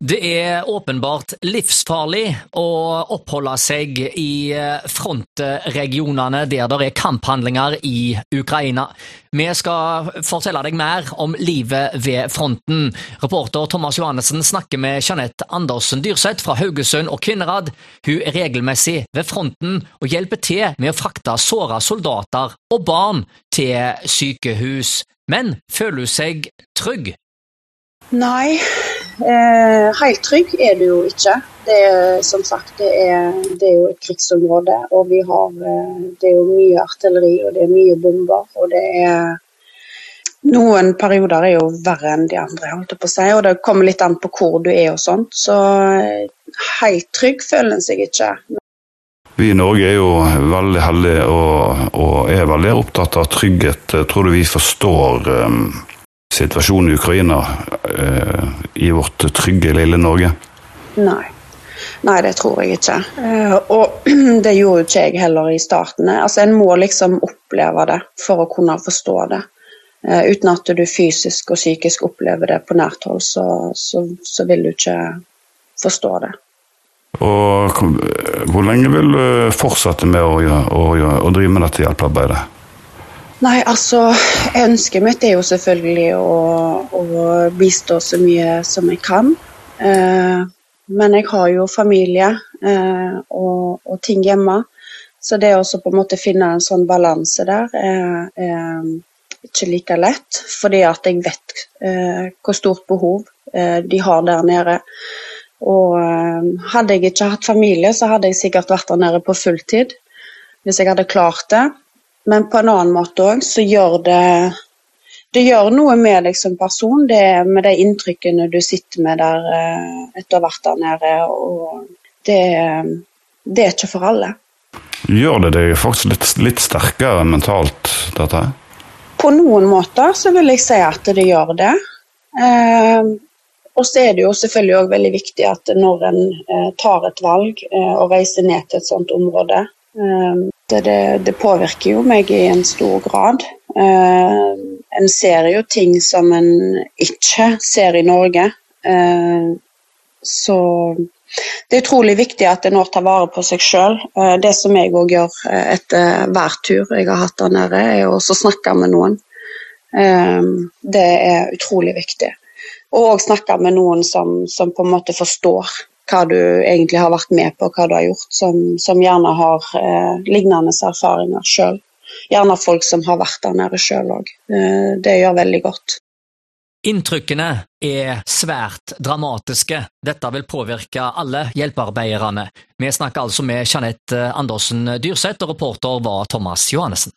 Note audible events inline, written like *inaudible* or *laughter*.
Det er åpenbart livsfarlig å oppholde seg i eh, frontregionene der det er kamphandlinger i Ukraina. Vi skal fortelle deg mer om livet ved fronten. Reporter Thomas Johannessen snakker med Jeanette Andersen Dyrseth fra Haugesund og Kvinnherad. Hun er regelmessig ved fronten og hjelper til med å frakte såra soldater og barn til sykehus. Men føler hun seg trygg? Nei, Eh, helt trygg er du jo ikke. Det er, som sagt, det er, det er, jo et krigsområde. Og vi har eh, Det er jo mye artilleri, og det er mye bomber. Og det er Noen perioder er jo verre enn de andre, holdt jeg på å si. Og det kommer litt an på hvor du er og sånt. Så eh, helt trygg føler en seg ikke. Vi i Norge er jo veldig heldige og, og er veldig opptatt av trygghet. Tror du vi forstår um situasjonen i Ukraina eh, i vårt trygge, lille Norge? Nei. Nei, det tror jeg ikke. Eh, og *clears throat* det gjorde ikke jeg heller i starten. Altså, En må liksom oppleve det for å kunne forstå det. Eh, uten at du fysisk og psykisk opplever det på nært hold, så, så, så vil du ikke forstå det. Og Hvor lenge vil du fortsette med å, å, å drive med dette hjelpearbeidet? Nei, altså Ønsket mitt er jo selvfølgelig å, å bistå så mye som jeg kan. Eh, men jeg har jo familie eh, og, og, ting hjemme. Så det å på en måte finne en sånn balanse der er, er ikke like lett. Fordi at jeg vet eh, hvor stort behov eh, de har der nede. Og eh, hadde jeg ikke hatt familie, så hadde jeg sikkert vært der nede på fulltid. Hvis jeg hadde klart det. Men på en annen måte òg så gjør det det gjør noe med deg som person, det med de inntrykkene du sitter med der eh, etter vært der nede. og det, det, er ikke for alle. Gjør det deg faktisk litt, litt sterkere mentalt, dette? På noen måter så vil jeg si at det gjør det. Eh, og så er det jo selvfølgelig òg veldig viktig at når en eh, tar et valg eh, og reiser ned til et sånt område, eh, det, det, påvirker jo meg i en stor grad. Uh, en ser jo ting som en ikke ser i Norge. Uh, så det er utrolig viktig at en nå tar vare på seg sjøl. Uh, det som jeg òg gjør etter hver tur jeg har hatt der nede, er å snakke med noen. det er utrolig viktig. Og òg snakke med noen som, som på en måte forstår hva du egentlig har vært med på, hva du har gjort, som, som gjerne har eh, lignende erfaringer sjøl. Gjerne folk som har vært der nede sjøl òg. Eh, det gjør veldig godt. Inntrykkene er svært dramatiske. Dette vil påvirke alle hjelpearbeiderne. Vi snakker altså med Jeanette Andersen Dyrseth, og reporter var Thomas Johannessen.